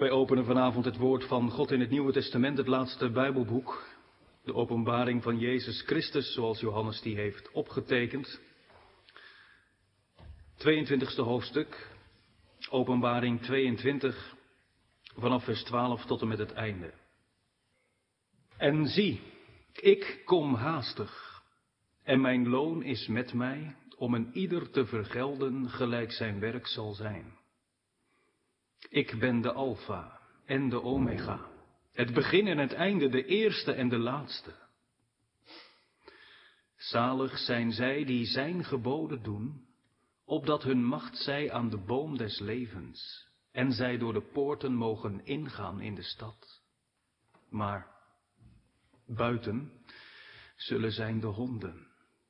Wij openen vanavond het woord van God in het Nieuwe Testament, het laatste Bijbelboek. De openbaring van Jezus Christus, zoals Johannes die heeft opgetekend. 22e hoofdstuk, openbaring 22, vanaf vers 12 tot en met het einde. En zie, ik kom haastig, en mijn loon is met mij, om een ieder te vergelden gelijk zijn werk zal zijn. Ik ben de Alpha en de Omega, het begin en het einde, de eerste en de laatste. Zalig zijn zij die zijn geboden doen, opdat hun macht zij aan de boom des levens, en zij door de poorten mogen ingaan in de stad. Maar buiten zullen zijn de honden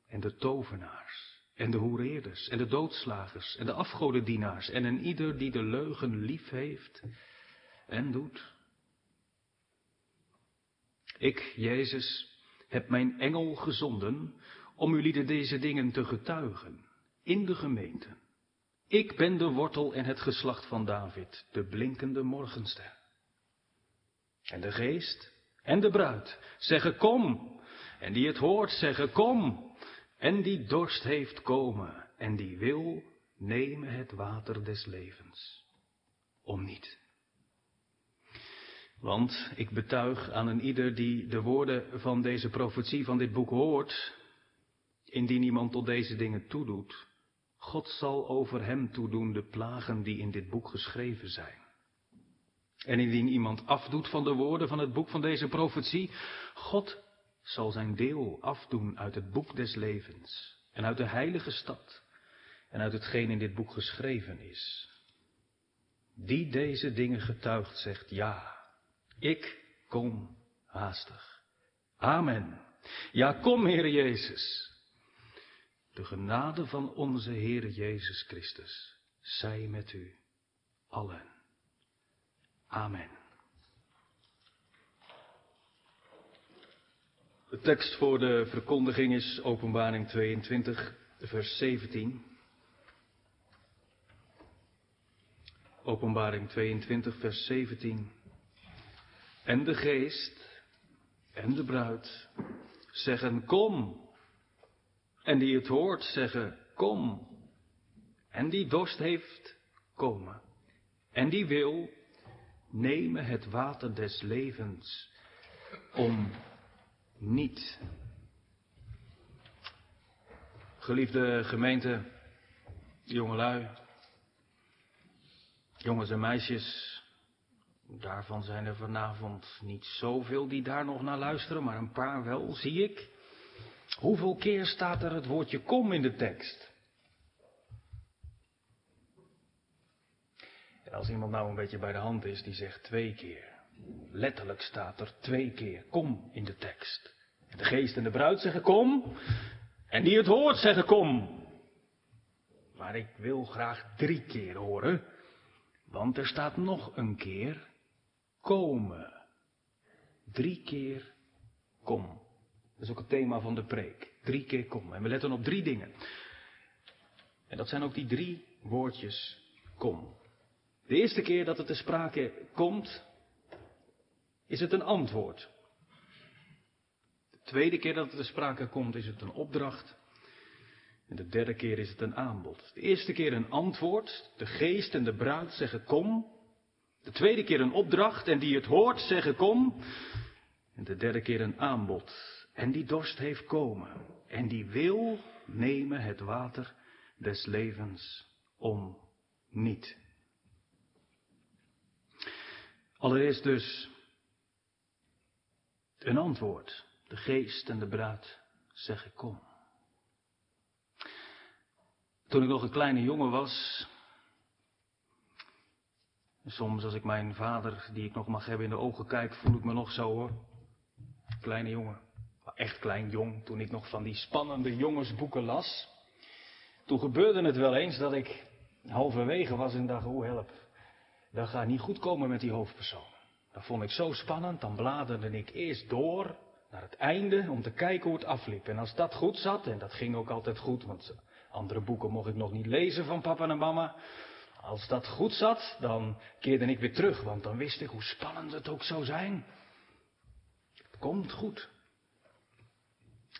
en de tovenaars en de hoereerders en de doodslagers en de afgodendienaars en een ieder die de leugen lief heeft en doet. Ik, Jezus, heb mijn engel gezonden om jullie deze dingen te getuigen in de gemeente. Ik ben de wortel en het geslacht van David, de blinkende morgenster. En de geest en de bruid zeggen kom. En die het hoort zeggen kom. En die dorst heeft komen en die wil nemen het water des levens. Om niet. Want ik betuig aan een ieder die de woorden van deze profetie van dit boek hoort, indien iemand tot deze dingen toedoet, God zal over hem toedoen de plagen die in dit boek geschreven zijn. En indien iemand afdoet van de woorden van het boek van deze profetie, God zal zijn deel afdoen uit het boek des levens en uit de heilige stad en uit hetgeen in dit boek geschreven is. Die deze dingen getuigt, zegt ja, ik kom haastig. Amen. Ja, kom, Heer Jezus. De genade van onze Heer Jezus Christus zij met u allen. Amen. De tekst voor de verkondiging is Openbaring 22, vers 17. Openbaring 22, vers 17. En de geest en de bruid zeggen kom. En die het hoort zeggen kom. En die dorst heeft komen. En die wil nemen het water des levens om niet. Geliefde gemeente, jongelui, jongens en meisjes, daarvan zijn er vanavond niet zoveel die daar nog naar luisteren, maar een paar wel, zie ik. Hoeveel keer staat er het woordje kom in de tekst? En als iemand nou een beetje bij de hand is, die zegt twee keer. Letterlijk staat er twee keer kom in de tekst. De geest en de bruid zeggen kom. En die het hoort zeggen kom. Maar ik wil graag drie keer horen. Want er staat nog een keer komen. Drie keer kom. Dat is ook het thema van de preek. Drie keer kom. En we letten op drie dingen. En dat zijn ook die drie woordjes kom. De eerste keer dat het te sprake komt, is het een antwoord. De tweede keer dat te sprake komt, is het een opdracht. En de derde keer is het een aanbod. De eerste keer een antwoord. De geest en de bruid zeggen kom. De tweede keer een opdracht en die het hoort zeggen kom. En de derde keer een aanbod. En die dorst heeft komen. En die wil nemen het water des levens om niet. Allereerst dus een antwoord. De geest en de bruid zeggen kom. Toen ik nog een kleine jongen was, soms als ik mijn vader, die ik nog mag hebben, in de ogen kijk, voel ik me nog zo hoor. Kleine jongen, echt klein jong, toen ik nog van die spannende jongensboeken las. Toen gebeurde het wel eens dat ik halverwege was en dacht, hoe help, dat gaat niet goed komen met die hoofdpersoon. Dat vond ik zo spannend, dan bladerde ik eerst door naar het einde om te kijken hoe het afliep. En als dat goed zat, en dat ging ook altijd goed, want andere boeken mocht ik nog niet lezen van papa en mama. Als dat goed zat, dan keerde ik weer terug, want dan wist ik hoe spannend het ook zou zijn. Het komt goed.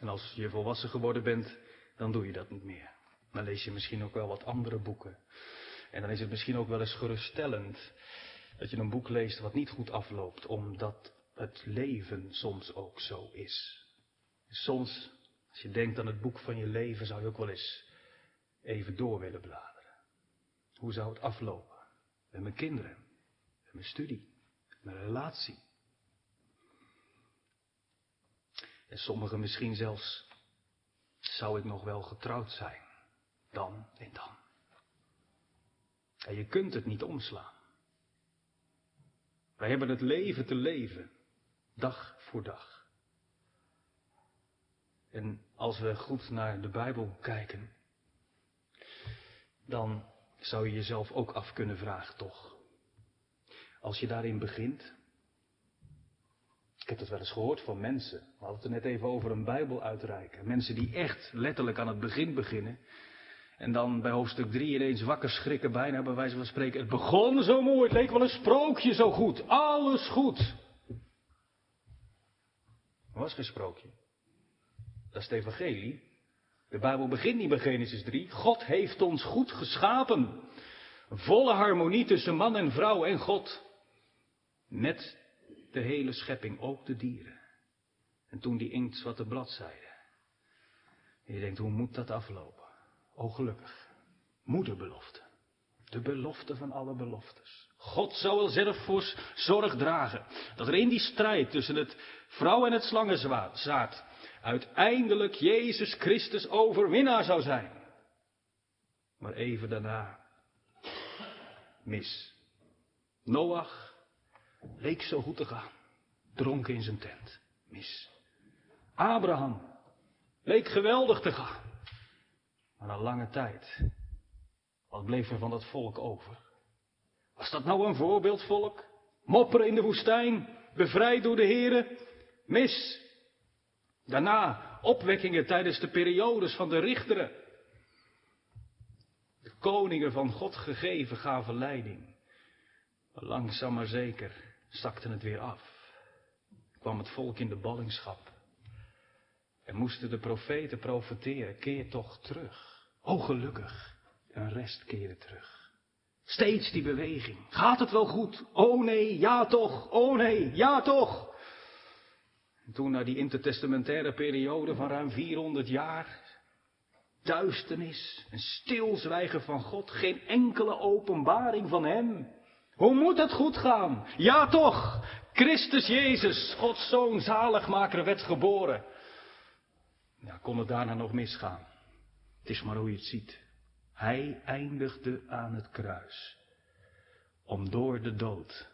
En als je volwassen geworden bent, dan doe je dat niet meer. Dan lees je misschien ook wel wat andere boeken. En dan is het misschien ook wel eens geruststellend dat je een boek leest wat niet goed afloopt, omdat het leven soms ook zo is. Soms, als je denkt aan het boek van je leven, zou je ook wel eens even door willen bladeren. Hoe zou het aflopen? Met mijn kinderen, met mijn studie, met mijn relatie. En sommigen misschien zelfs, zou ik nog wel getrouwd zijn? Dan en dan. En je kunt het niet omslaan. Wij hebben het leven te leven, dag voor dag. En als we goed naar de Bijbel kijken, dan zou je jezelf ook af kunnen vragen, toch? Als je daarin begint. Ik heb het wel eens gehoord van mensen. We hadden het er net even over een Bijbel uitreiken. Mensen die echt letterlijk aan het begin beginnen. En dan bij hoofdstuk 3 ineens wakker schrikken, bijna bij wijze van spreken. Het begon zo mooi, het leek wel een sprookje zo goed. Alles goed. Er was geen sprookje. Dat is het evangelie. De Bijbel begint niet bij Genesis 3. God heeft ons goed geschapen. Volle harmonie tussen man en vrouw en God. Met de hele schepping, ook de dieren. En toen die inkt wat de bladzijde. En je denkt, hoe moet dat aflopen? Oh gelukkig. Moederbelofte. De belofte van alle beloftes. God er zelf voor zorg dragen. Dat er in die strijd tussen het vrouw en het slangenzaad uiteindelijk Jezus Christus overwinnaar zou zijn. Maar even daarna mis. Noach leek zo goed te gaan. Dronken in zijn tent. Mis. Abraham leek geweldig te gaan. Maar na lange tijd, wat bleef er van dat volk over? Was dat nou een voorbeeldvolk? Mopperen in de woestijn, bevrijd door de heren? Mis. Daarna opwekkingen tijdens de periodes van de richteren. De koningen van God gegeven gaven leiding. Maar langzaam maar zeker zakte het weer af. Kwam het volk in de ballingschap. En moesten de profeten profeteren, keer toch terug. Oh gelukkig, een rest keren terug. Steeds die beweging. Gaat het wel goed? Oh nee, ja toch, oh nee, ja toch. En toen na die intertestamentaire periode van ruim 400 jaar, duisternis, een stilzwijgen van God, geen enkele openbaring van Hem. Hoe moet het goed gaan? Ja toch, Christus Jezus, Gods Zoon, zaligmaker, werd geboren. Ja, kon het daarna nog misgaan? Is maar hoe je het ziet. Hij eindigde aan het kruis. Om door de dood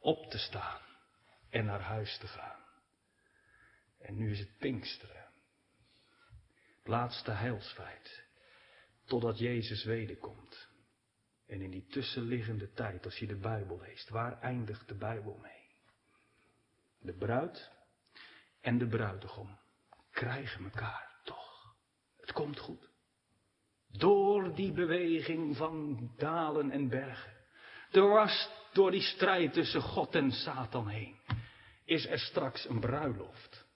op te staan en naar huis te gaan. En nu is het Pinksteren. Het laatste heilsfeit. Totdat Jezus wederkomt. En in die tussenliggende tijd, als je de Bijbel leest, waar eindigt de Bijbel mee? De bruid en de bruidegom krijgen elkaar toch. Het komt goed. Door die beweging van dalen en bergen. Dwars door die strijd tussen God en Satan heen. Is er straks een bruiloft.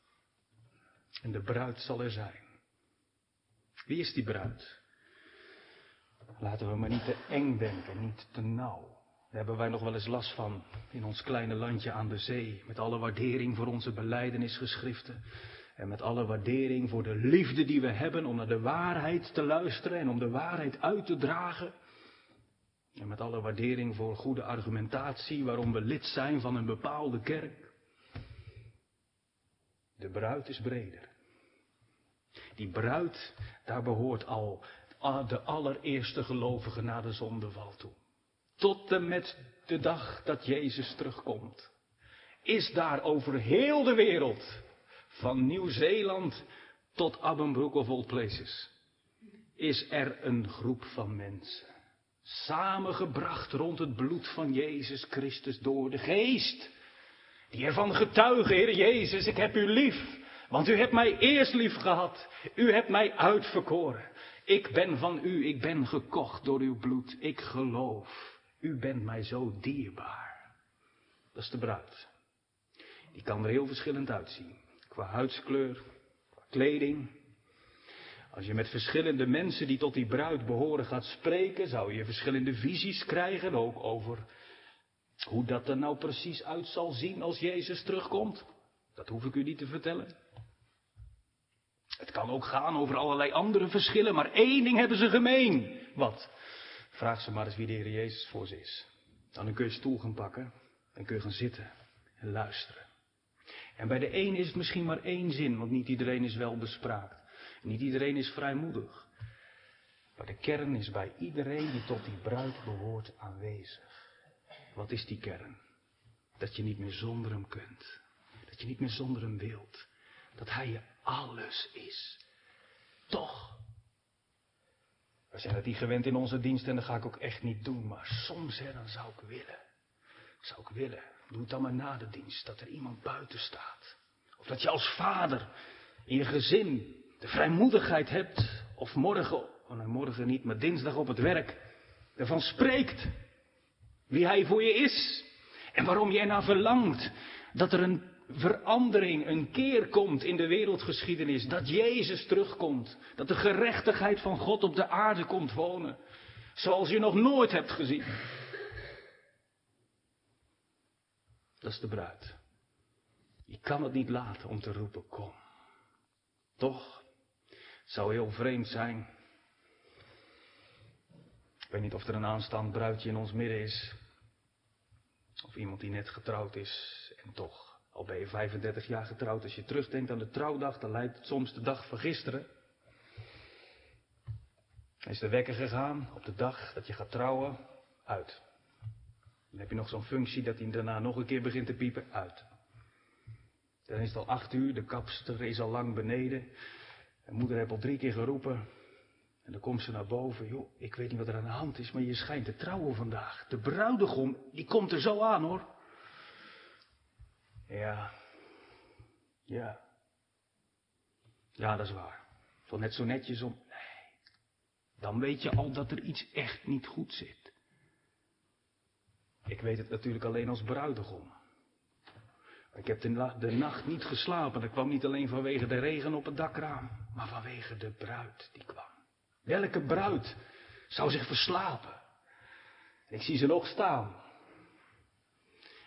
En de bruid zal er zijn. Wie is die bruid? Laten we maar niet te eng denken, niet te nauw. Daar hebben wij nog wel eens last van in ons kleine landje aan de zee. Met alle waardering voor onze beleidenisgeschriften. En met alle waardering voor de liefde die we hebben om naar de waarheid te luisteren en om de waarheid uit te dragen. En met alle waardering voor goede argumentatie waarom we lid zijn van een bepaalde kerk. De bruid is breder. Die bruid, daar behoort al de allereerste gelovige na de zondeval toe. Tot en met de dag dat Jezus terugkomt. Is daar over heel de wereld van Nieuw-Zeeland tot Abbenbroek of Old Places, is er een groep van mensen. Samengebracht rond het bloed van Jezus Christus door de geest. Die ervan getuigen, Heer Jezus, ik heb u lief. Want u hebt mij eerst lief gehad. U hebt mij uitverkoren. Ik ben van u, ik ben gekocht door uw bloed. Ik geloof, u bent mij zo dierbaar. Dat is de bruid. Die kan er heel verschillend uitzien. Qua huidskleur, qua kleding. Als je met verschillende mensen die tot die bruid behoren gaat spreken, zou je verschillende visies krijgen, ook over hoe dat er nou precies uit zal zien als Jezus terugkomt. Dat hoef ik u niet te vertellen. Het kan ook gaan over allerlei andere verschillen, maar één ding hebben ze gemeen. Wat? Vraag ze maar eens wie de Heer Jezus voor ze is. Dan kun je stoel gaan pakken en kun je gaan zitten en luisteren. En bij de een is het misschien maar één zin, want niet iedereen is wel bespraakt. Niet iedereen is vrijmoedig. Maar de kern is bij iedereen die tot die bruid behoort aanwezig. Wat is die kern? Dat je niet meer zonder hem kunt. Dat je niet meer zonder hem wilt. Dat hij je alles is. Toch. We zijn het niet gewend in onze dienst en dat ga ik ook echt niet doen. Maar soms hè, dan zou ik willen. Zou ik willen. Doe het dan maar na de dienst. Dat er iemand buiten staat. Of dat je als vader in je gezin de vrijmoedigheid hebt. Of morgen, oh nee, morgen niet, maar dinsdag op het werk. Ervan spreekt. Wie hij voor je is. En waarom je ernaar verlangt. Dat er een verandering, een keer komt in de wereldgeschiedenis. Dat Jezus terugkomt. Dat de gerechtigheid van God op de aarde komt wonen. Zoals je nog nooit hebt gezien. Dat is de bruid. Je kan het niet laten om te roepen, kom. Toch? Het zou heel vreemd zijn. Ik weet niet of er een aanstaand bruidje in ons midden is. Of iemand die net getrouwd is en toch al ben je 35 jaar getrouwd, als je terugdenkt aan de trouwdag, dan lijkt het soms de dag van gisteren. Is de wekker gegaan op de dag dat je gaat trouwen, uit. Dan heb je nog zo'n functie dat hij daarna nog een keer begint te piepen, uit. Dan is het al acht uur, de kapster is al lang beneden. En moeder heeft al drie keer geroepen. En dan komt ze naar boven. Joh, ik weet niet wat er aan de hand is, maar je schijnt te trouwen vandaag. De bruidegom, die komt er zo aan hoor. Ja. Ja. Ja, dat is waar. Van net zo netjes om. Nee. Dan weet je al dat er iets echt niet goed zit. Ik weet het natuurlijk alleen als bruidegom. Ik heb de, nacht niet geslapen. Dat kwam niet alleen vanwege de regen op het dakraam, maar vanwege de bruid die kwam. Welke bruid zou zich verslapen? ik zie ze nog staan.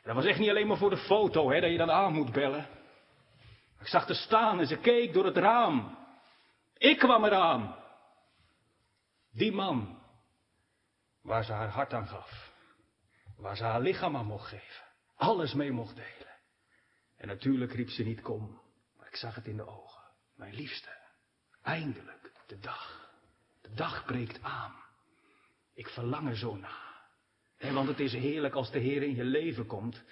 Dat was echt niet alleen maar voor de foto, hè, dat je dan aan moet bellen. Ik zag haar staan en ze keek door het raam. Ik kwam eraan. Die man. Waar ze haar hart aan gaf. Waar ze haar lichaam aan mocht geven. Alles mee mocht delen. En natuurlijk riep ze niet kom. Maar ik zag het in de ogen. Mijn liefste. Eindelijk. De dag. De dag breekt aan. Ik verlang er zo naar want het is heerlijk als de Heer in je leven komt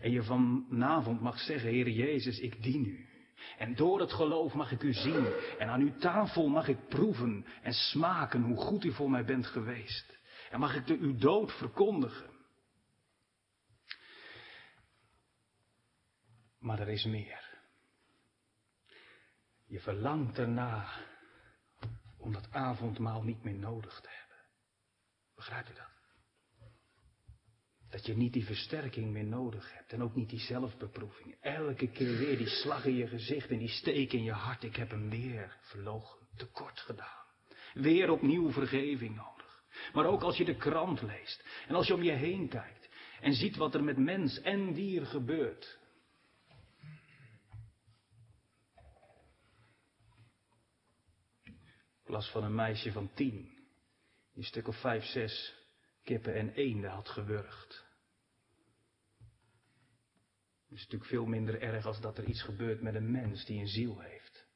en je vanavond mag zeggen, Heer Jezus, ik dien u. En door het geloof mag ik u zien. En aan uw tafel mag ik proeven en smaken hoe goed u voor mij bent geweest. En mag ik de uw dood verkondigen. Maar er is meer. Je verlangt erna om dat avondmaal niet meer nodig te hebben. Begrijpt u dat? Dat je niet die versterking meer nodig hebt en ook niet die zelfbeproeving. Elke keer weer die slag in je gezicht en die steek in je hart. Ik heb hem weer verlogen, tekort gedaan. Weer opnieuw vergeving nodig. Maar ook als je de krant leest en als je om je heen kijkt en ziet wat er met mens en dier gebeurt. Las van een meisje van tien, die een stuk of vijf, zes kippen en eenden had gewurgd. Het is natuurlijk veel minder erg als dat er iets gebeurt met een mens die een ziel heeft.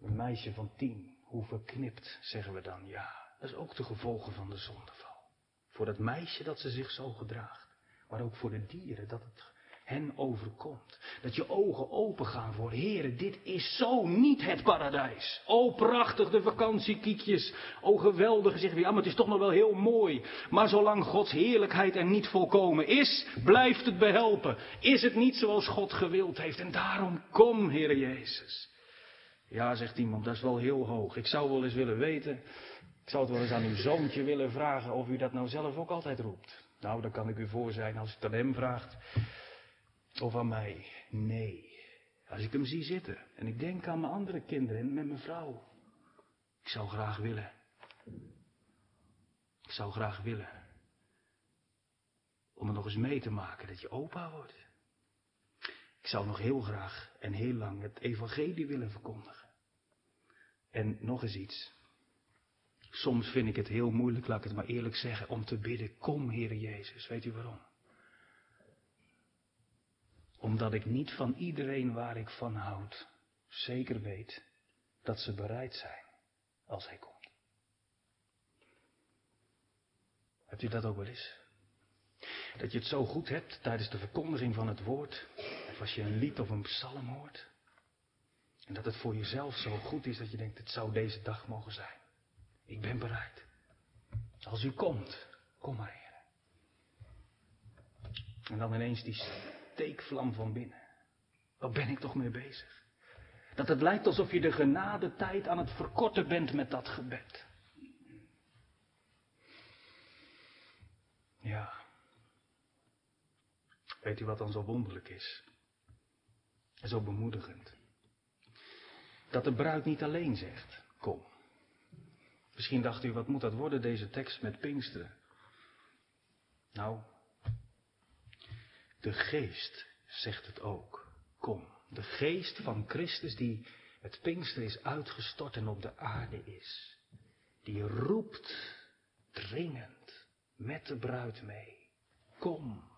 Een meisje van tien, hoe verknipt, zeggen we dan. Ja, dat is ook de gevolgen van de zondeval. Voor dat meisje dat ze zich zo gedraagt, maar ook voor de dieren dat het hen overkomt. Dat je ogen open gaan voor, heren, dit is zo niet het paradijs. O prachtig de vakantiekiekjes. O geweldig, je, ja, maar het is toch nog wel heel mooi. Maar zolang Gods heerlijkheid er niet volkomen is, blijft het behelpen. Is het niet zoals God gewild heeft. En daarom kom, Heere Jezus. Ja, zegt iemand, dat is wel heel hoog. Ik zou wel eens willen weten, ik zou het wel eens aan uw zoontje willen vragen of u dat nou zelf ook altijd roept. Nou, dan kan ik u voor zijn als u het aan hem vraagt. Of aan mij. Nee. Als ik hem zie zitten en ik denk aan mijn andere kinderen en met mijn vrouw. Ik zou graag willen. Ik zou graag willen. Om het nog eens mee te maken dat je opa wordt. Ik zou nog heel graag en heel lang het evangelie willen verkondigen. En nog eens iets. Soms vind ik het heel moeilijk, laat ik het maar eerlijk zeggen, om te bidden, kom Heere Jezus. Weet u waarom? Omdat ik niet van iedereen waar ik van houd zeker weet dat ze bereid zijn als hij komt. Hebt u dat ook wel eens? Dat je het zo goed hebt tijdens de verkondiging van het woord, of als je een lied of een psalm hoort, en dat het voor jezelf zo goed is dat je denkt, het zou deze dag mogen zijn. Ik ben bereid. Als u komt, kom maar, Heer. En dan ineens die steekvlam van binnen. Waar ben ik toch mee bezig? Dat het lijkt alsof je de genade tijd aan het verkorten bent met dat gebed. Ja. Weet u wat dan zo wonderlijk is? En zo bemoedigend. Dat de bruid niet alleen zegt, kom. Misschien dacht u, wat moet dat worden, deze tekst met Pinksteren? Nou, de geest zegt het ook. Kom, de geest van Christus die het Pinkster is uitgestort en op de aarde is. Die roept dringend met de bruid mee. Kom,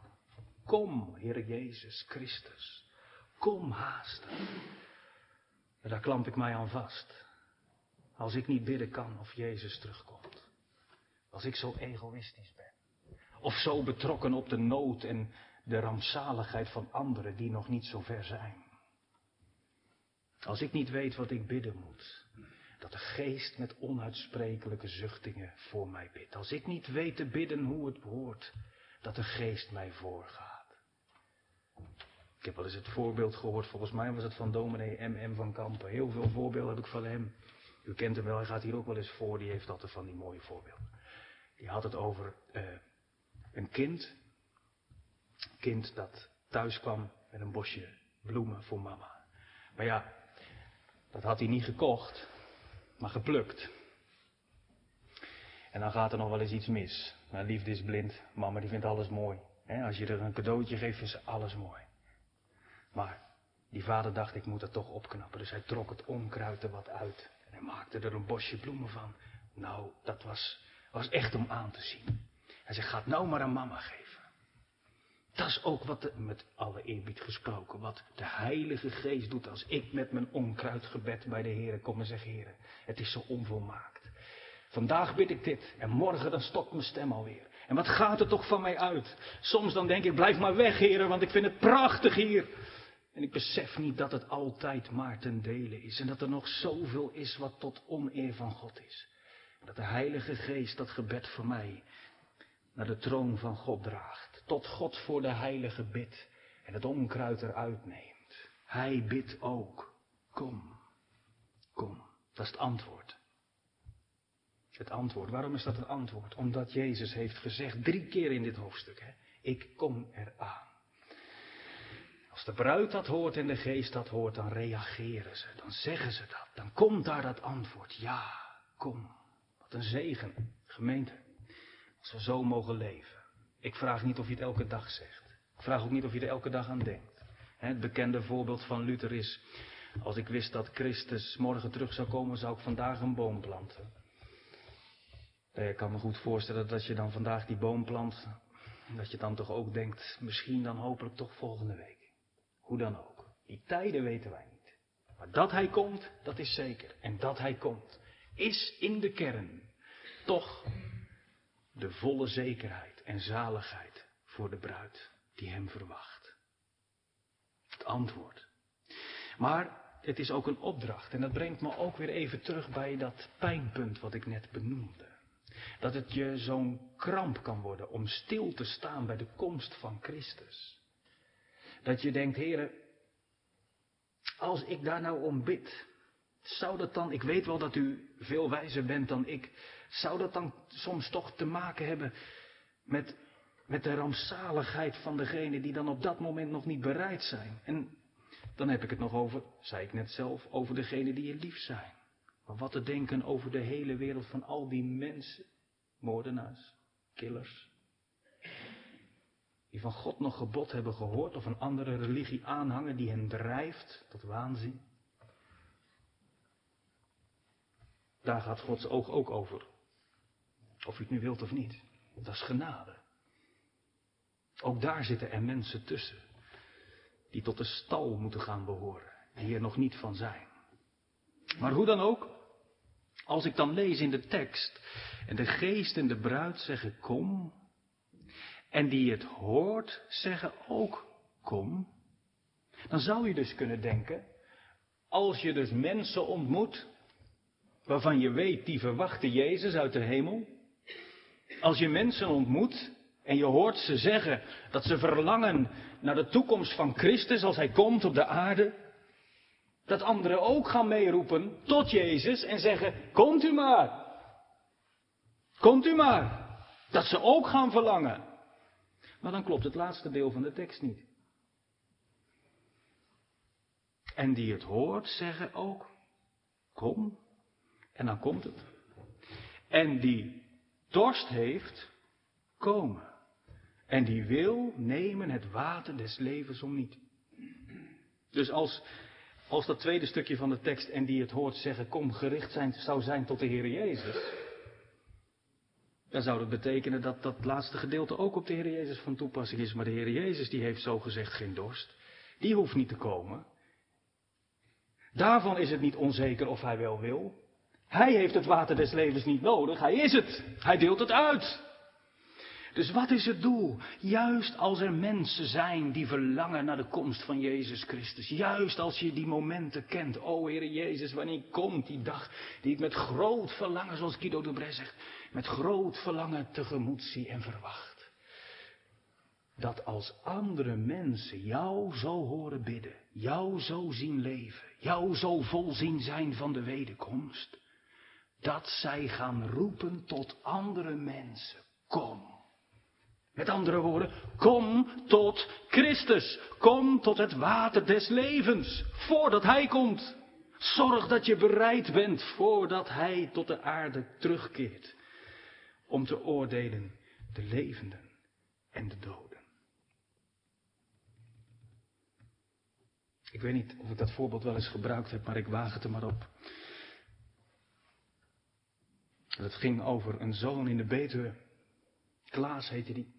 kom, Heer Jezus Christus. Kom haastig. En daar klamp ik mij aan vast. Als ik niet bidden kan of Jezus terugkomt. Als ik zo egoïstisch ben. Of zo betrokken op de nood en de rampzaligheid van anderen die nog niet zo ver zijn. Als ik niet weet wat ik bidden moet, dat de geest met onuitsprekelijke zuchtingen voor mij bidt. Als ik niet weet te bidden hoe het behoort, dat de geest mij voorgaat. Ik heb wel eens het voorbeeld gehoord, volgens mij was het van dominee M.M. van Kampen. Heel veel voorbeelden heb ik van hem. U kent hem wel, hij gaat hier ook wel eens voor, die heeft altijd van die mooie voorbeelden. Die had het over uh, een kind kind dat thuis kwam met een bosje bloemen voor mama. Maar ja, dat had hij niet gekocht, maar geplukt. En dan gaat er nog wel eens iets mis. Nou, liefde is blind. Mama die vindt alles mooi. als je er een cadeautje geeft, ze alles mooi. Maar die vader dacht, ik moet het toch opknappen. Dus hij trok het onkruid er wat uit. En hij maakte er een bosje bloemen van. Nou, dat was, was echt om aan te zien. Hij zei, ga het nou maar aan mama geven. Dat is ook wat, de, met alle eerbied gesproken, wat de Heilige Geest doet als ik met mijn onkruidgebed bij de Heer kom en zeg, Heer, het is zo onvolmaakt. Vandaag bid ik dit en morgen dan stokt mijn stem alweer. En wat gaat er toch van mij uit? Soms dan denk ik, blijf maar weg, Heer, want ik vind het prachtig hier. En ik besef niet dat het altijd maar ten dele is en dat er nog zoveel is wat tot oneer van God is. Dat de Heilige Geest dat gebed voor mij naar de troon van God draagt. Tot God voor de heilige bid en het onkruid eruit neemt. Hij bidt ook. Kom, kom. Dat is het antwoord. Het antwoord. Waarom is dat het antwoord? Omdat Jezus heeft gezegd, drie keer in dit hoofdstuk, hè, ik kom eraan. Als de bruid dat hoort en de geest dat hoort, dan reageren ze, dan zeggen ze dat. Dan komt daar dat antwoord, ja, kom. Wat een zegen, gemeente. Als we zo mogen leven. Ik vraag niet of je het elke dag zegt. Ik vraag ook niet of je er elke dag aan denkt. Het bekende voorbeeld van Luther is, als ik wist dat Christus morgen terug zou komen, zou ik vandaag een boom planten. Ik kan me goed voorstellen dat je dan vandaag die boom plant, dat je dan toch ook denkt, misschien dan hopelijk toch volgende week. Hoe dan ook. Die tijden weten wij niet. Maar dat hij komt, dat is zeker. En dat hij komt, is in de kern toch de volle zekerheid en zaligheid voor de bruid die hem verwacht. Het antwoord. Maar het is ook een opdracht en dat brengt me ook weer even terug bij dat pijnpunt wat ik net benoemde. Dat het je zo'n kramp kan worden om stil te staan bij de komst van Christus. Dat je denkt, heren, als ik daar nou om bid, Zou dat dan, ik weet wel dat u veel wijzer bent dan ik, zou dat dan soms toch te maken hebben met, met de rampzaligheid van degene die dan op dat moment nog niet bereid zijn? En dan heb ik het nog over, zei ik net zelf, over degene die je lief zijn. Maar wat te denken over de hele wereld van al die mensen, moordenaars, killers, die van God nog gebod hebben gehoord of een andere religie aanhangen die hen drijft tot waanzin. Daar gaat Gods oog ook over. Of u het nu wilt of niet. Dat is genade. Ook daar zitten er mensen tussen. Die tot de stal moeten gaan behoren. Die er nog niet van zijn. Maar hoe dan ook. Als ik dan lees in de tekst. En de geest en de bruid zeggen kom. En die het hoort zeggen ook kom. Dan zou je dus kunnen denken. Als je dus mensen ontmoet waarvan je weet, die verwachten Jezus uit de hemel. Als je mensen ontmoet en je hoort ze zeggen dat ze verlangen naar de toekomst van Christus als Hij komt op de aarde, dat anderen ook gaan meeroepen tot Jezus en zeggen, komt u maar. Komt u maar. Dat ze ook gaan verlangen. Maar dan klopt het laatste deel van de tekst niet. En die het hoort zeggen ook, kom. En dan komt het. En die dorst heeft, komen. En die wil nemen het water des levens om niet. Dus als, als dat tweede stukje van de tekst en die het hoort zeggen, kom gericht zijn, zou zijn tot de Heer Jezus. Dan zou dat betekenen dat dat laatste gedeelte ook op de Heer Jezus van toepassing is. Maar de Heer Jezus die heeft zo gezegd geen dorst. Die hoeft niet te komen. Daarvan is het niet onzeker of hij wel wil. Hij heeft het water des levens niet nodig, hij is het. Hij deelt het uit. Dus wat is het doel? Juist als er mensen zijn die verlangen naar de komst van Jezus Christus. Juist als je die momenten kent. O Heer Jezus, wanneer komt die dag die ik met groot verlangen, zoals Guido de Bres zegt, met groot verlangen tegemoet zie en verwacht. Dat als andere mensen jou zo horen bidden, jou zo zien leven, jou zo vol zien zijn van de wederkomst, dat zij gaan roepen tot andere mensen. Kom. Met andere woorden, kom tot Christus. Kom tot het water des levens, voordat Hij komt. Zorg dat je bereid bent voordat Hij tot de aarde terugkeert. Om te oordelen de levenden en de doden. Ik weet niet of ik dat voorbeeld wel eens gebruikt heb, maar ik waag het er maar op. Het ging over een zoon in de Betuwe. Klaas heette die.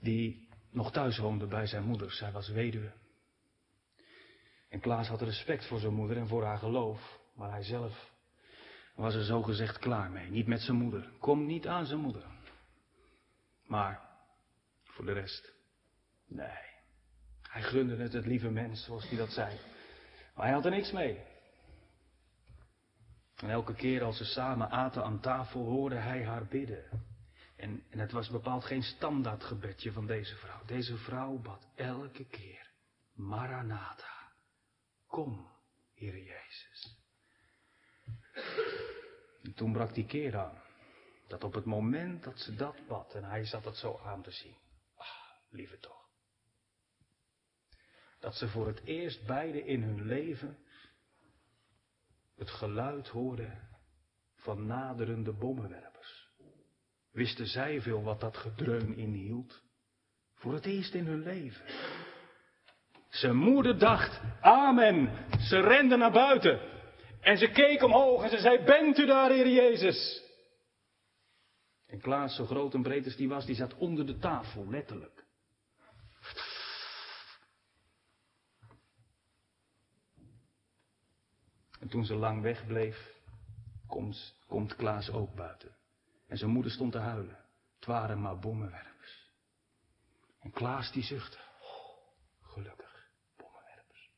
Die nog thuis woonde bij zijn moeder. Zij was weduwe. En Klaas had respect voor zijn moeder en voor haar geloof. Maar hij zelf was er zo gezegd klaar mee. Niet met zijn moeder. Kom niet aan zijn moeder. Maar voor de rest, nee. Hij gunde het het lieve mens, zoals hij dat zei. Maar hij had er niks mee. En elke keer als ze samen aten aan tafel hoorde hij haar bidden. En, en het was bepaald geen standaardgebedje van deze vrouw. Deze vrouw bad elke keer, Maranatha, kom, Heer Jezus. En toen brak die keer aan. Dat op het moment dat ze dat bad en hij zat het zo aan te zien. Ah, lieve toch. Dat ze voor het eerst beide in hun leven het geluid hoorden van naderende bommenwerpers. Wisten zij veel wat dat gedreun inhield? Voor het eerst in hun leven. Zijn moeder dacht, amen. Ze rende naar buiten. En ze keek omhoog en ze zei, bent u daar, Heer Jezus? En Klaas, zo groot en breed als die was, die zat onder de tafel, letterlijk. En toen ze lang wegbleef, komt, komt Klaas ook buiten. En zijn moeder stond te huilen. Het waren maar bommenwerpers. En Klaas die zuchtte. Oh, gelukkig, bommenwerpers.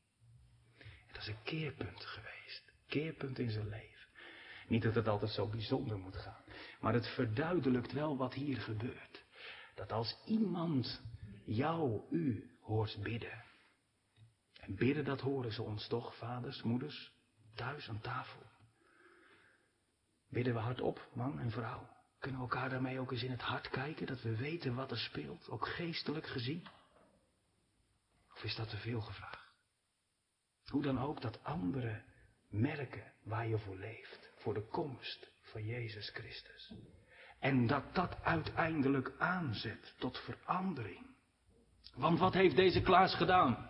En dat is een keerpunt geweest. Keerpunt in zijn leven. Niet dat het altijd zo bijzonder moet gaan. Maar het verduidelijkt wel wat hier gebeurt. Dat als iemand jou, u hoort bidden. En bidden, dat horen ze ons toch, vaders, moeders, thuis aan tafel. Bidden we hardop, man en vrouw? Kunnen we elkaar daarmee ook eens in het hart kijken, dat we weten wat er speelt, ook geestelijk gezien? Of is dat te veel gevraagd? Hoe dan ook dat anderen merken waar je voor leeft, voor de komst van Jezus Christus. En dat dat uiteindelijk aanzet tot verandering. Want wat heeft deze Klaas gedaan?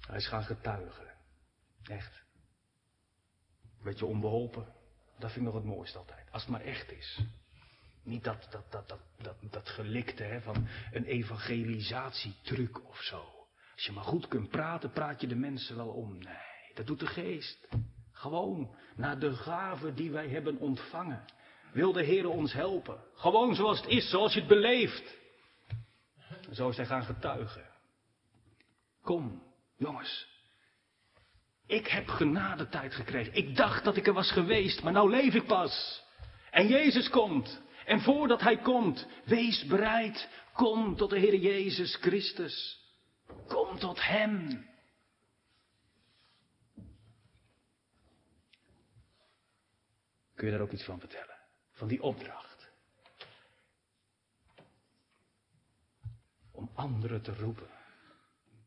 Hij is gaan getuigen. Echt. Beetje onbeholpen. Dat vind ik nog het mooiste altijd. Als het maar echt is. Niet dat, dat, dat, dat, dat, dat gelikte hè, van een evangelisatietruc of zo. Als je maar goed kunt praten, praat je de mensen wel om. Nee, dat doet de geest. Gewoon naar de gave die wij hebben ontvangen. Wil de Heer ons helpen? Gewoon zoals het is, zoals je het beleeft. zo is hij gaan getuigen. Kom, jongens. Ik heb genadetijd gekregen. Ik dacht dat ik er was geweest, maar nou leef ik pas. En Jezus komt. En voordat Hij komt, wees bereid. Kom tot de Heer Jezus Christus. Kom tot Hem. Kun je daar ook iets van vertellen? Van die opdracht. Om anderen te roepen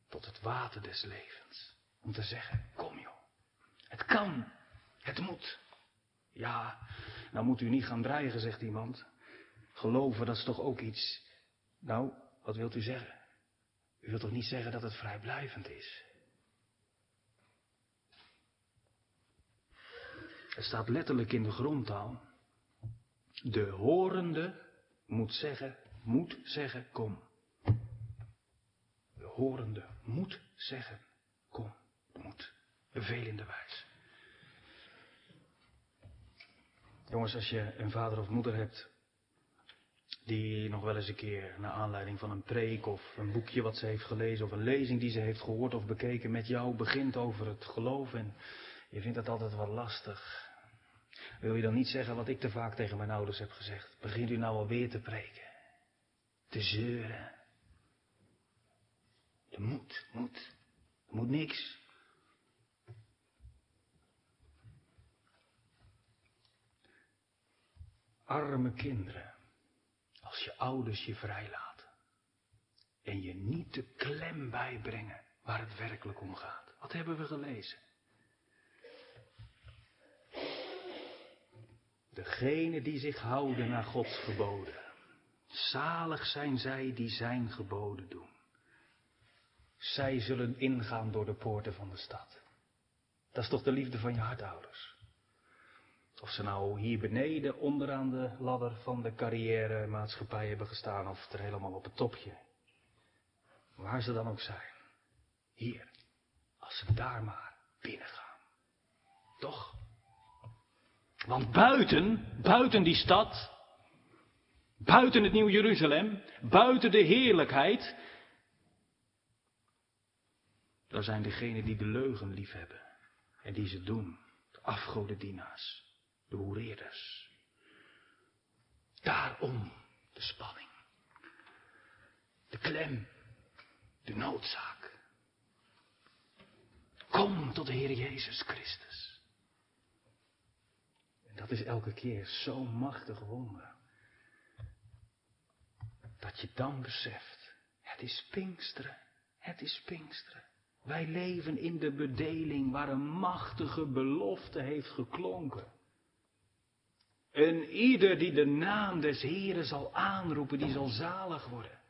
tot het water des levens. Om te zeggen, kom joh. Het kan. Het moet. Ja, nou moet u niet gaan dreigen, zegt iemand. Geloven, dat is toch ook iets. Nou, wat wilt u zeggen? U wilt toch niet zeggen dat het vrijblijvend is? Er staat letterlijk in de grondtaal. De horende moet zeggen, moet zeggen, kom. De horende moet zeggen, kom, moet. Bevelende wijs. Jongens, als je een vader of moeder hebt die nog wel eens een keer naar aanleiding van een preek of een boekje wat ze heeft gelezen of een lezing die ze heeft gehoord of bekeken met jou begint over het geloof en je vindt dat altijd wat lastig. Wil je dan niet zeggen wat ik te vaak tegen mijn ouders heb gezegd? Begint u nou alweer te preken? Te zeuren? Er moet, moet. Er moet niks. Arme kinderen, als je ouders je vrijlaten en je niet de klem bijbrengen waar het werkelijk om gaat. Wat hebben we gelezen? Degene die zich houden naar Gods geboden. Zalig zijn zij die zijn geboden doen. Zij zullen ingaan door de poorten van de stad. Dat is toch de liefde van je hartouders. Of ze nou hier beneden onderaan de ladder van de carrière maatschappij hebben gestaan of er helemaal op het topje. Waar ze dan ook zijn. Hier. Als ze daar maar binnen gaan. Toch? Want buiten, buiten die stad, buiten het Nieuw Jeruzalem, buiten de heerlijkheid, daar zijn degenen die de leugen liefhebben en die ze doen, de afgodendienaars, de hoereerders. Daarom de spanning, de klem, de noodzaak. Kom tot de Heer Jezus Christus. En dat is elke keer zo'n machtig wonder. Dat je dan beseft, het is Pinksteren, het is Pinksteren. Wij leven in de bedeling waar een machtige belofte heeft geklonken. En ieder die de naam des Heren zal aanroepen, die zal zalig worden.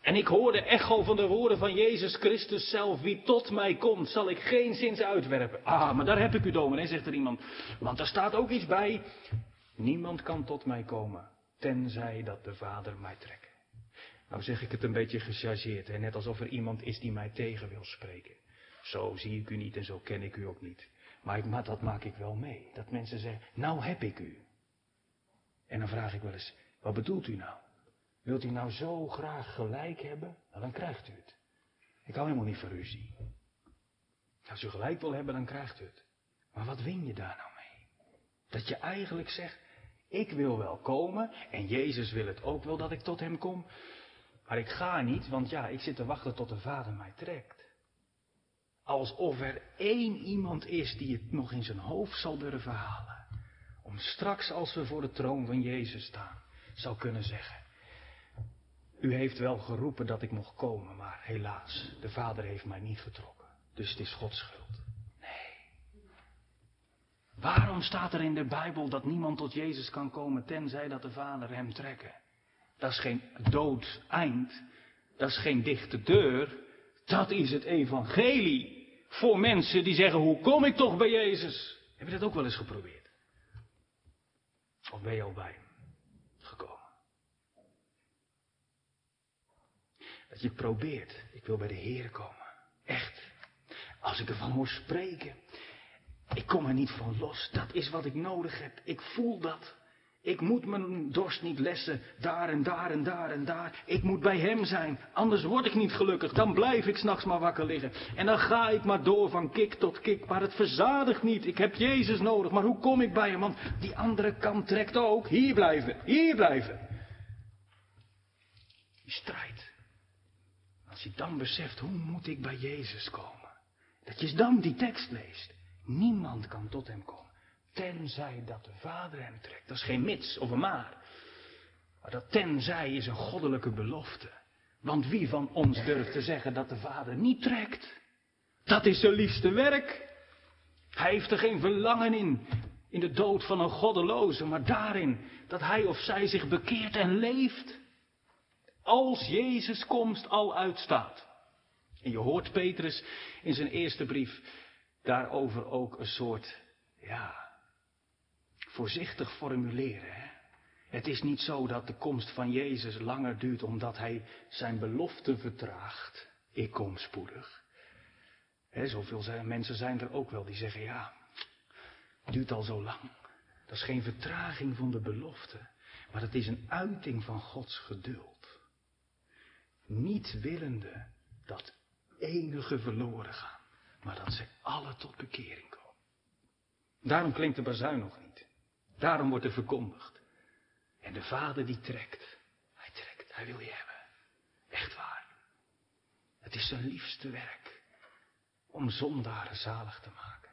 En ik hoor de echo van de woorden van Jezus Christus zelf. Wie tot mij komt, zal ik geen zins uitwerpen. Ah, maar daar heb ik u dominee, zegt er iemand. Want er staat ook iets bij. Niemand kan tot mij komen, tenzij dat de Vader mij trekt. Nou zeg ik het een beetje gechargeerd, hè? net alsof er iemand is die mij tegen wil spreken. Zo zie ik u niet en zo ken ik u ook niet. Maar, dat maak ik wel mee. Dat mensen zeggen, nou heb ik u. En dan vraag ik wel eens, wat bedoelt u nou? Wilt u nou zo graag gelijk hebben? Nou, dan krijgt u het. Ik hou helemaal niet van ruzie. Als u gelijk wil hebben, dan krijgt u het. Maar wat win je daar nou mee? Dat je eigenlijk zegt, ik wil wel komen en Jezus wil het ook wel dat ik tot hem kom. Maar ik ga niet, want ja, ik zit te wachten tot de Vader mij trekt. Alsof er één iemand is die het nog in zijn hoofd zal durven halen. Om straks als we voor de troon van Jezus staan, zal kunnen zeggen. U heeft wel geroepen dat ik mocht komen, maar helaas, de Vader heeft mij niet getrokken. Dus het is Gods schuld. Nee. Waarom staat er in de Bijbel dat niemand tot Jezus kan komen tenzij dat de Vader hem trekken? Dat is geen dood eind. Dat is geen dichte deur. Dat is het evangelie. Voor mensen die zeggen, hoe kom ik toch bij Jezus? Heb je dat ook wel eens geprobeerd? Of ben je al bij hem gekomen? Dat je probeert, ik wil bij de Heer komen. Echt. Als ik ervan hoor spreken, ik kom er niet van los. Dat is wat ik nodig heb. Ik voel dat. Ik moet mijn dorst niet lessen, daar en daar en daar en daar. Ik moet bij hem zijn, anders word ik niet gelukkig. Dan blijf ik s'nachts maar wakker liggen. En dan ga ik maar door van kik tot kik, maar het verzadigt niet. Ik heb Jezus nodig, maar hoe kom ik bij hem? Want die andere kant trekt ook. Hier blijven, hier blijven. Die strijd. Als je dan beseft, hoe moet ik bij Jezus komen? Dat je dan die tekst leest. Niemand kan tot hem komen. Tenzij dat de Vader hem trekt. Dat is geen mits of een maar. Maar dat tenzij is een goddelijke belofte. Want wie van ons durft te zeggen dat de Vader niet trekt? Dat is zijn liefste werk. Hij heeft er geen verlangen in, in de dood van een goddeloze, maar daarin dat hij of zij zich bekeert en leeft. Als Jezus komst al uitstaat. En je hoort Petrus in zijn eerste brief daarover ook een soort, ja, voorzichtig formuleren. Hè? Het is niet zo dat de komst van Jezus langer duurt omdat hij zijn belofte vertraagt. Ik kom spoedig. Zoveel mensen zijn er ook wel die zeggen, ja, het duurt al zo lang. Dat is geen vertraging van de belofte, maar het is een uiting van Gods geduld. Niet willende dat enige verloren gaan, maar dat ze alle tot bekering komen. Daarom klinkt de bazuin nog niet. Daarom wordt er verkondigd. En de vader die trekt. Hij trekt, hij wil je hebben. Echt waar. Het is zijn liefste werk. Om zondaren zalig te maken.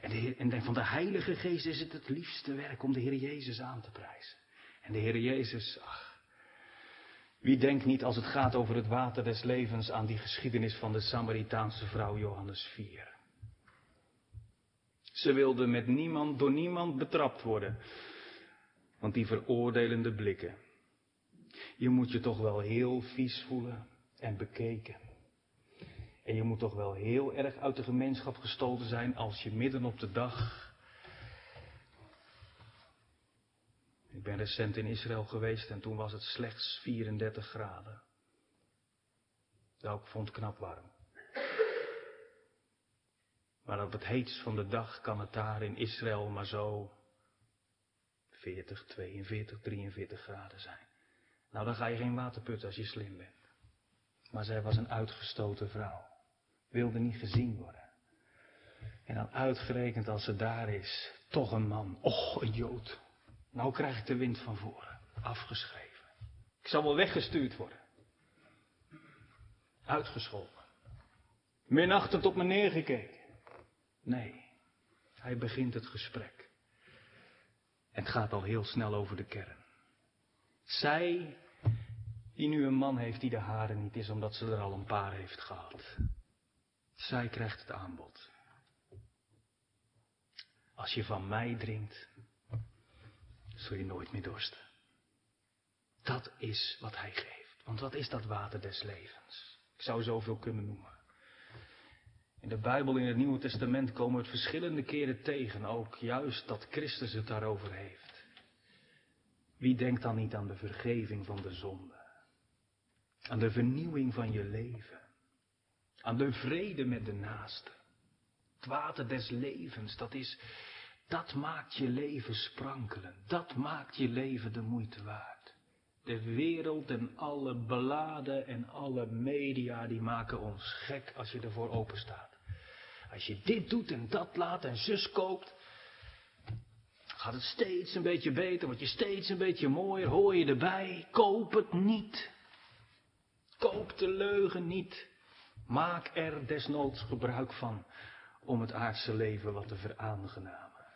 En, de Heer, en van de Heilige Geest is het het liefste werk om de Heer Jezus aan te prijzen. En de Heer Jezus, ach. Wie denkt niet als het gaat over het water des levens aan die geschiedenis van de Samaritaanse vrouw Johannes 4? Ze wilde met niemand, door niemand betrapt worden. Want die veroordelende blikken. Je moet je toch wel heel vies voelen en bekeken. En je moet toch wel heel erg uit de gemeenschap gestoten zijn als je midden op de dag. Ik ben recent in Israël geweest en toen was het slechts 34 graden. Nou, ik vond knap warm. Maar op het heetst van de dag kan het daar in Israël maar zo 40, 42, 43 graden zijn. Nou, dan ga je geen water putten als je slim bent. Maar zij was een uitgestoten vrouw. Wilde niet gezien worden. En dan uitgerekend als ze daar is, toch een man. Och, een Jood. Nou krijg ik de wind van voren. Afgeschreven. Ik zal wel weggestuurd worden. Uitgescholden. Minachtend op me neergekeken. Nee, hij begint het gesprek. Het gaat al heel snel over de kern. Zij, die nu een man heeft die de haren niet is, omdat ze er al een paar heeft gehad. Zij krijgt het aanbod. Als je van mij drinkt, zul je nooit meer dorsten. Dat is wat hij geeft. Want wat is dat water des levens? Ik zou zoveel kunnen noemen. In de Bijbel, in het Nieuwe Testament komen we het verschillende keren tegen, ook juist dat Christus het daarover heeft. Wie denkt dan niet aan de vergeving van de zonde? Aan de vernieuwing van je leven? Aan de vrede met de naaste? Het water des levens, dat is, dat maakt je leven sprankelen. Dat maakt je leven de moeite waard. De wereld en alle beladen en alle media, die maken ons gek als je ervoor open staat. Als je dit doet en dat laat en zus koopt, gaat het steeds een beetje beter, word je steeds een beetje mooier, hoor je erbij, koop het niet. Koop de leugen niet. Maak er desnoods gebruik van om het aardse leven wat te veraangenamen.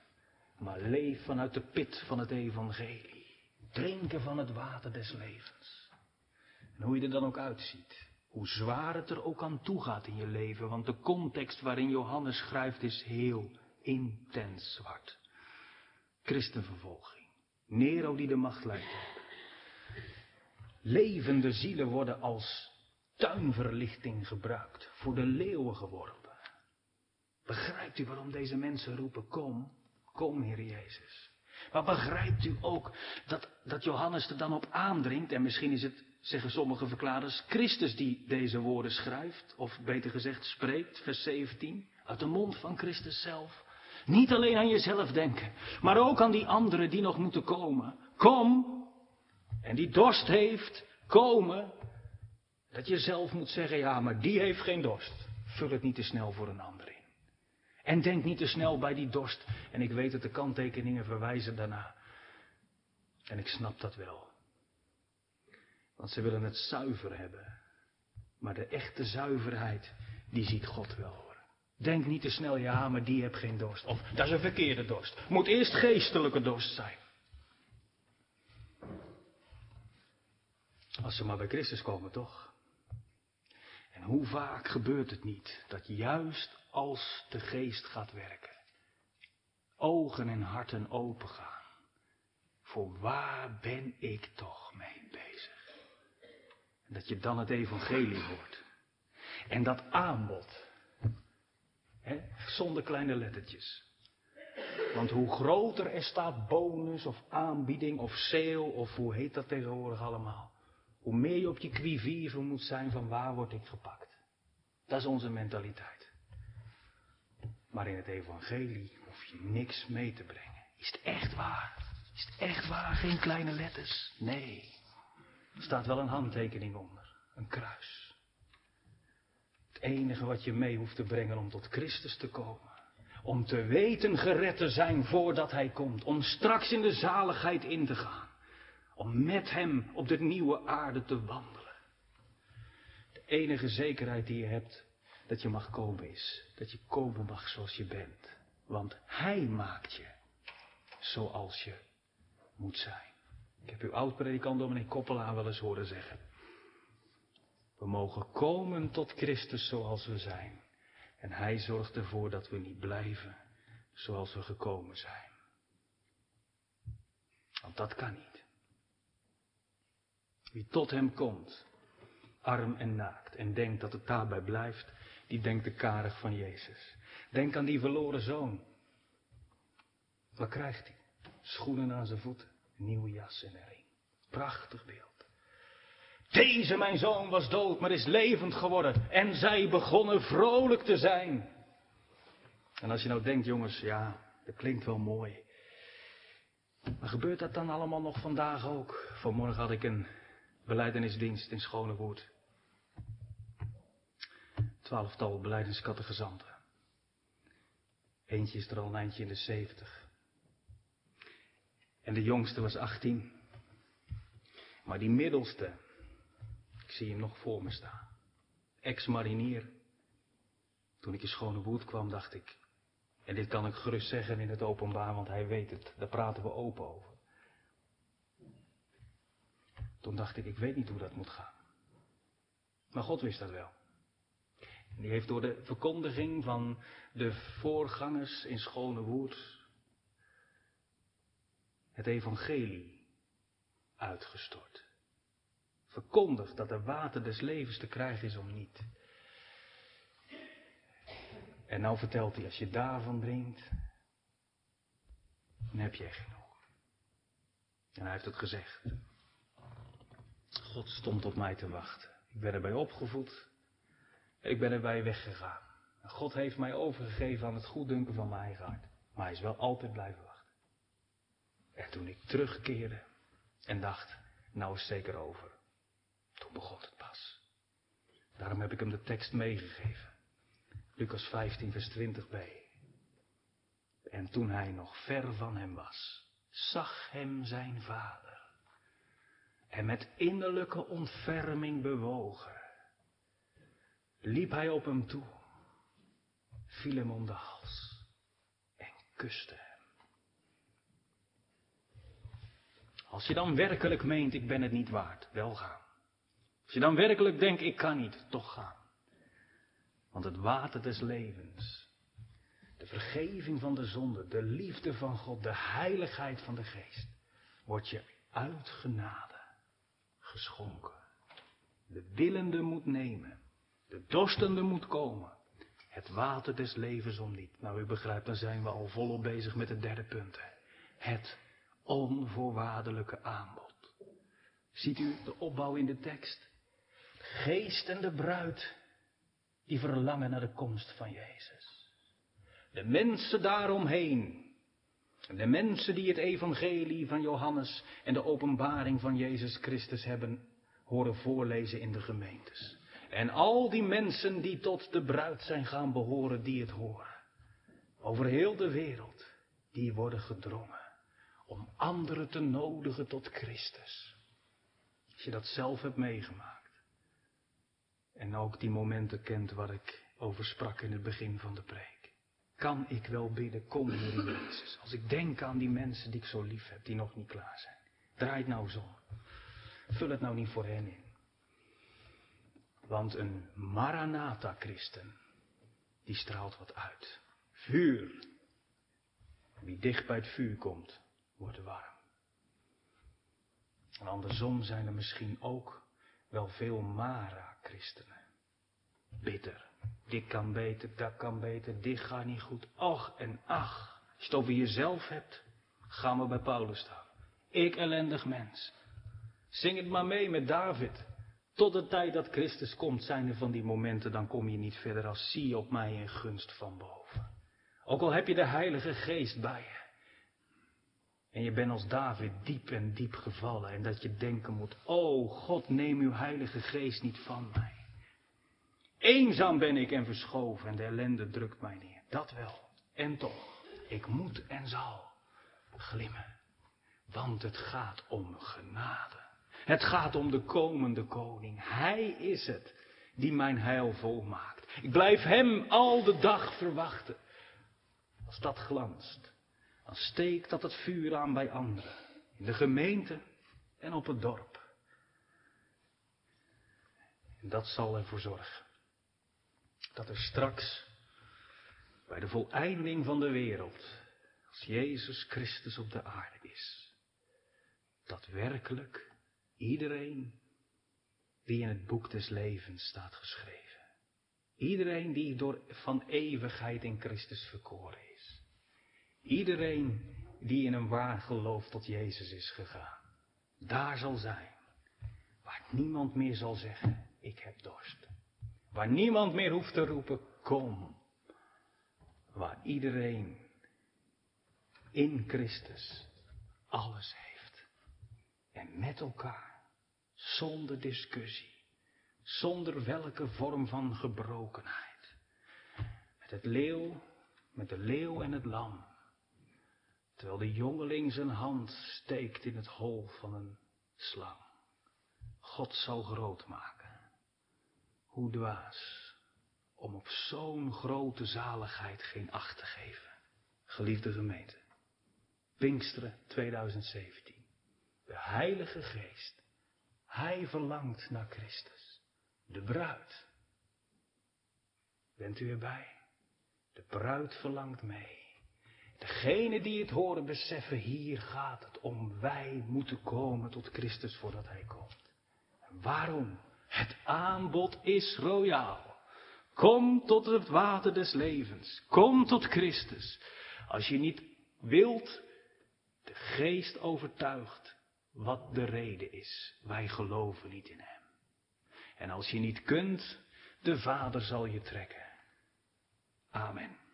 Maar leef vanuit de pit van het evangelie. Drinken van het water des levens. En hoe je er dan ook uitziet. Hoe zwaar het er ook aan toe gaat in je leven. Want de context waarin Johannes schrijft is heel intens zwart. Christenvervolging. Nero die de macht leidt. Levende zielen worden als tuinverlichting gebruikt. Voor de leeuwen geworpen. Begrijpt u waarom deze mensen roepen, kom, kom Heer Jezus. Maar begrijpt u ook dat, dat Johannes er dan op aandringt, en misschien is het, zeggen sommige verklaarders, Christus die deze woorden schrijft, of beter gezegd spreekt, vers 17, uit de mond van Christus zelf. Niet alleen aan jezelf denken, maar ook aan die anderen die nog moeten komen. Kom, en die dorst heeft, komen. Dat je zelf moet zeggen, ja, maar die heeft geen dorst. Vul het niet te snel voor een ander in. En denk niet te snel bij die dorst. En ik weet dat de kanttekeningen verwijzen daarna. En ik snap dat wel. Want ze willen het zuiver hebben. Maar de echte zuiverheid, die ziet God wel hoor. Denk niet te snel, ja, maar die heeft geen dorst. Of dat is een verkeerde dorst. Moet eerst geestelijke dorst zijn. Als ze maar bij Christus komen, toch? En hoe vaak gebeurt het niet dat juist als de geest gaat werken, ogen en harten opengaan, voor waar ben ik toch mee bezig? Dat je dan het evangelie hoort. En dat aanbod, hè, zonder kleine lettertjes. Want hoe groter er staat bonus of aanbieding of sale of hoe heet dat tegenwoordig allemaal. Hoe meer je op je quivive moet zijn van waar word ik gepakt. Dat is onze mentaliteit. Maar in het evangelie hoef je niks mee te brengen. Is het echt waar? Is het echt waar? Geen kleine letters? Nee. Er staat wel een handtekening onder. Een kruis. Het enige wat je mee hoeft te brengen om tot Christus te komen. Om te weten gered te zijn voordat Hij komt. Om straks in de zaligheid in te gaan. Om met Hem op de nieuwe aarde te wandelen. De enige zekerheid die je hebt dat je mag komen is. Dat je komen mag zoals je bent. Want Hij maakt je zoals je moet zijn. Ik heb uw oud-predikant dominee Koppelaar wel eens horen zeggen. We mogen komen tot Christus zoals we zijn. En Hij zorgt ervoor dat we niet blijven zoals we gekomen zijn. Want dat kan niet. Wie tot Hem komt, arm en naakt, en denkt dat het daarbij blijft, die denkt de karig van Jezus. Denk aan die verloren zoon. Wat krijgt hij? Schoenen aan zijn voeten, nieuwe jas en een. Prachtig beeld. Deze mijn zoon was dood, maar is levend geworden. En zij begonnen vrolijk te zijn. En als je nou denkt, jongens, ja, dat klinkt wel mooi. Maar gebeurt dat dan allemaal nog vandaag ook? Vanmorgen had ik een beleidenisdienst in Schonewoerd twaalftal beleidingskattegezanten. Eentje is er al een eindje in de zeventig. En de jongste was 18. Maar die middelste, ik zie hem nog voor me staan. Ex-marinier. Toen ik in Schone Woerd kwam, dacht ik, en dit kan ik gerust zeggen in het openbaar, want hij weet het, daar praten we open over. Toen dacht ik, ik weet niet hoe dat moet gaan. Maar God wist dat wel. Die heeft door de verkondiging van de voorgangers in Schone Woerd het evangelie uitgestort. Verkondigd dat er water des levens te krijgen is om niet. En nou vertelt hij, als je daarvan drinkt, dan heb je genoeg. En hij heeft het gezegd. God stond op mij te wachten. Ik ben erbij opgevoed. Ik ben erbij weggegaan. God heeft mij overgegeven aan het goeddunken van mijn eigen hart. Maar hij is wel altijd blijven. En toen ik terugkeerde en dacht, nou is zeker over. Toen begon het pas. Daarom heb ik hem de tekst meegegeven. Lucas 15, vers 20b. En toen hij nog ver van hem was, zag hem zijn vader. En met innerlijke ontferming bewogen, liep hij op hem toe, viel hem om de hals en kuste hem. Als je dan werkelijk meent, ik ben het niet waard, wel gaan. Als je dan werkelijk denkt, ik kan niet, toch gaan. Want het water des levens, de vergeving van de zonde, de liefde van God, de heiligheid van de geest, wordt je uit genade geschonken. De willende moet nemen, de dorstende moet komen. Het water des levens om niet. Nou, u begrijpt, dan zijn we al volop bezig met het derde punt. Het onvoorwaardelijke aanbod. Ziet u de opbouw in de tekst? Geest en de bruid, die verlangen naar de komst van Jezus. De mensen daaromheen, de mensen die het evangelie van Johannes en de openbaring van Jezus Christus hebben horen voorlezen in de gemeentes. En al die mensen die tot de bruid zijn gaan behoren, die het horen. Over heel de wereld, die worden gedrongen om anderen te nodigen tot Christus. Als je dat zelf hebt meegemaakt. En ook die momenten kent waar ik over sprak in het begin van de preek. Kan ik wel bidden, kom Heer Jezus. Als ik denk aan die mensen die ik zo lief heb, die nog niet klaar zijn. Draai het nou zo. Vul het nou niet voor hen in. Want een Maranatha-christen, die straalt wat uit. Vuur. Wie dicht bij het vuur komt, wordt warm. En andersom zijn er misschien ook wel veel Mara-christenen. Bitter. Dit kan beter, dat kan beter, dit gaat niet goed. Och en ach. Als je het over jezelf hebt, gaan we bij Paulus staan. Ik ellendig mens. Zing het maar mee met David. Tot de tijd dat Christus komt zijn er van die momenten, dan kom je niet verder als zie op mij in gunst van boven. Ook al heb je de Heilige Geest bij je. En je bent als David diep en diep gevallen en dat je denken moet, oh God, neem uw Heilige Geest niet van mij. Eenzaam ben ik en verschoven en de ellende drukt mij neer. Dat wel. En toch, ik moet en zal glimmen. Want het gaat om genade. Het gaat om de komende koning. Hij is het die mijn heil volmaakt. Ik blijf hem al de dag verwachten. Als dat glanst, dan steekt dat het vuur aan bij anderen. In de gemeente en op het dorp. En dat zal ervoor zorgen dat er straks bij de voleinding van de wereld, als Jezus Christus op de aarde is, dat werkelijk iedereen die in het boek des levens staat geschreven, iedereen die door van eeuwigheid in Christus verkoren is, iedereen die in een waar geloof tot Jezus is gegaan, daar zal zijn, waar niemand meer zal zeggen, ik heb dorst. Waar niemand meer hoeft te roepen, kom. Waar iedereen in Christus alles heeft. En met elkaar, zonder discussie, zonder welke vorm van gebrokenheid. Met het leeuw, met de leeuw en het lam. Terwijl de jongeling zijn hand steekt in het hol van een slang. God zal groot maken. Hoe dwaas om op zo'n grote zaligheid geen acht te geven. Geliefde gemeente, Pinksteren 2017. De Heilige Geest, Hij verlangt naar Christus. De bruid. Bent u erbij? De bruid verlangt mee. Degene die het horen beseffen, hier gaat het om. Wij moeten komen tot Christus voordat Hij komt. En waarom? Het aanbod is royaal. Kom tot het water des levens. Kom tot Christus. Als je niet wilt, de geest overtuigt wat de reden is. Wij geloven niet in Hem. En als je niet kunt, de Vader zal je trekken. Amen.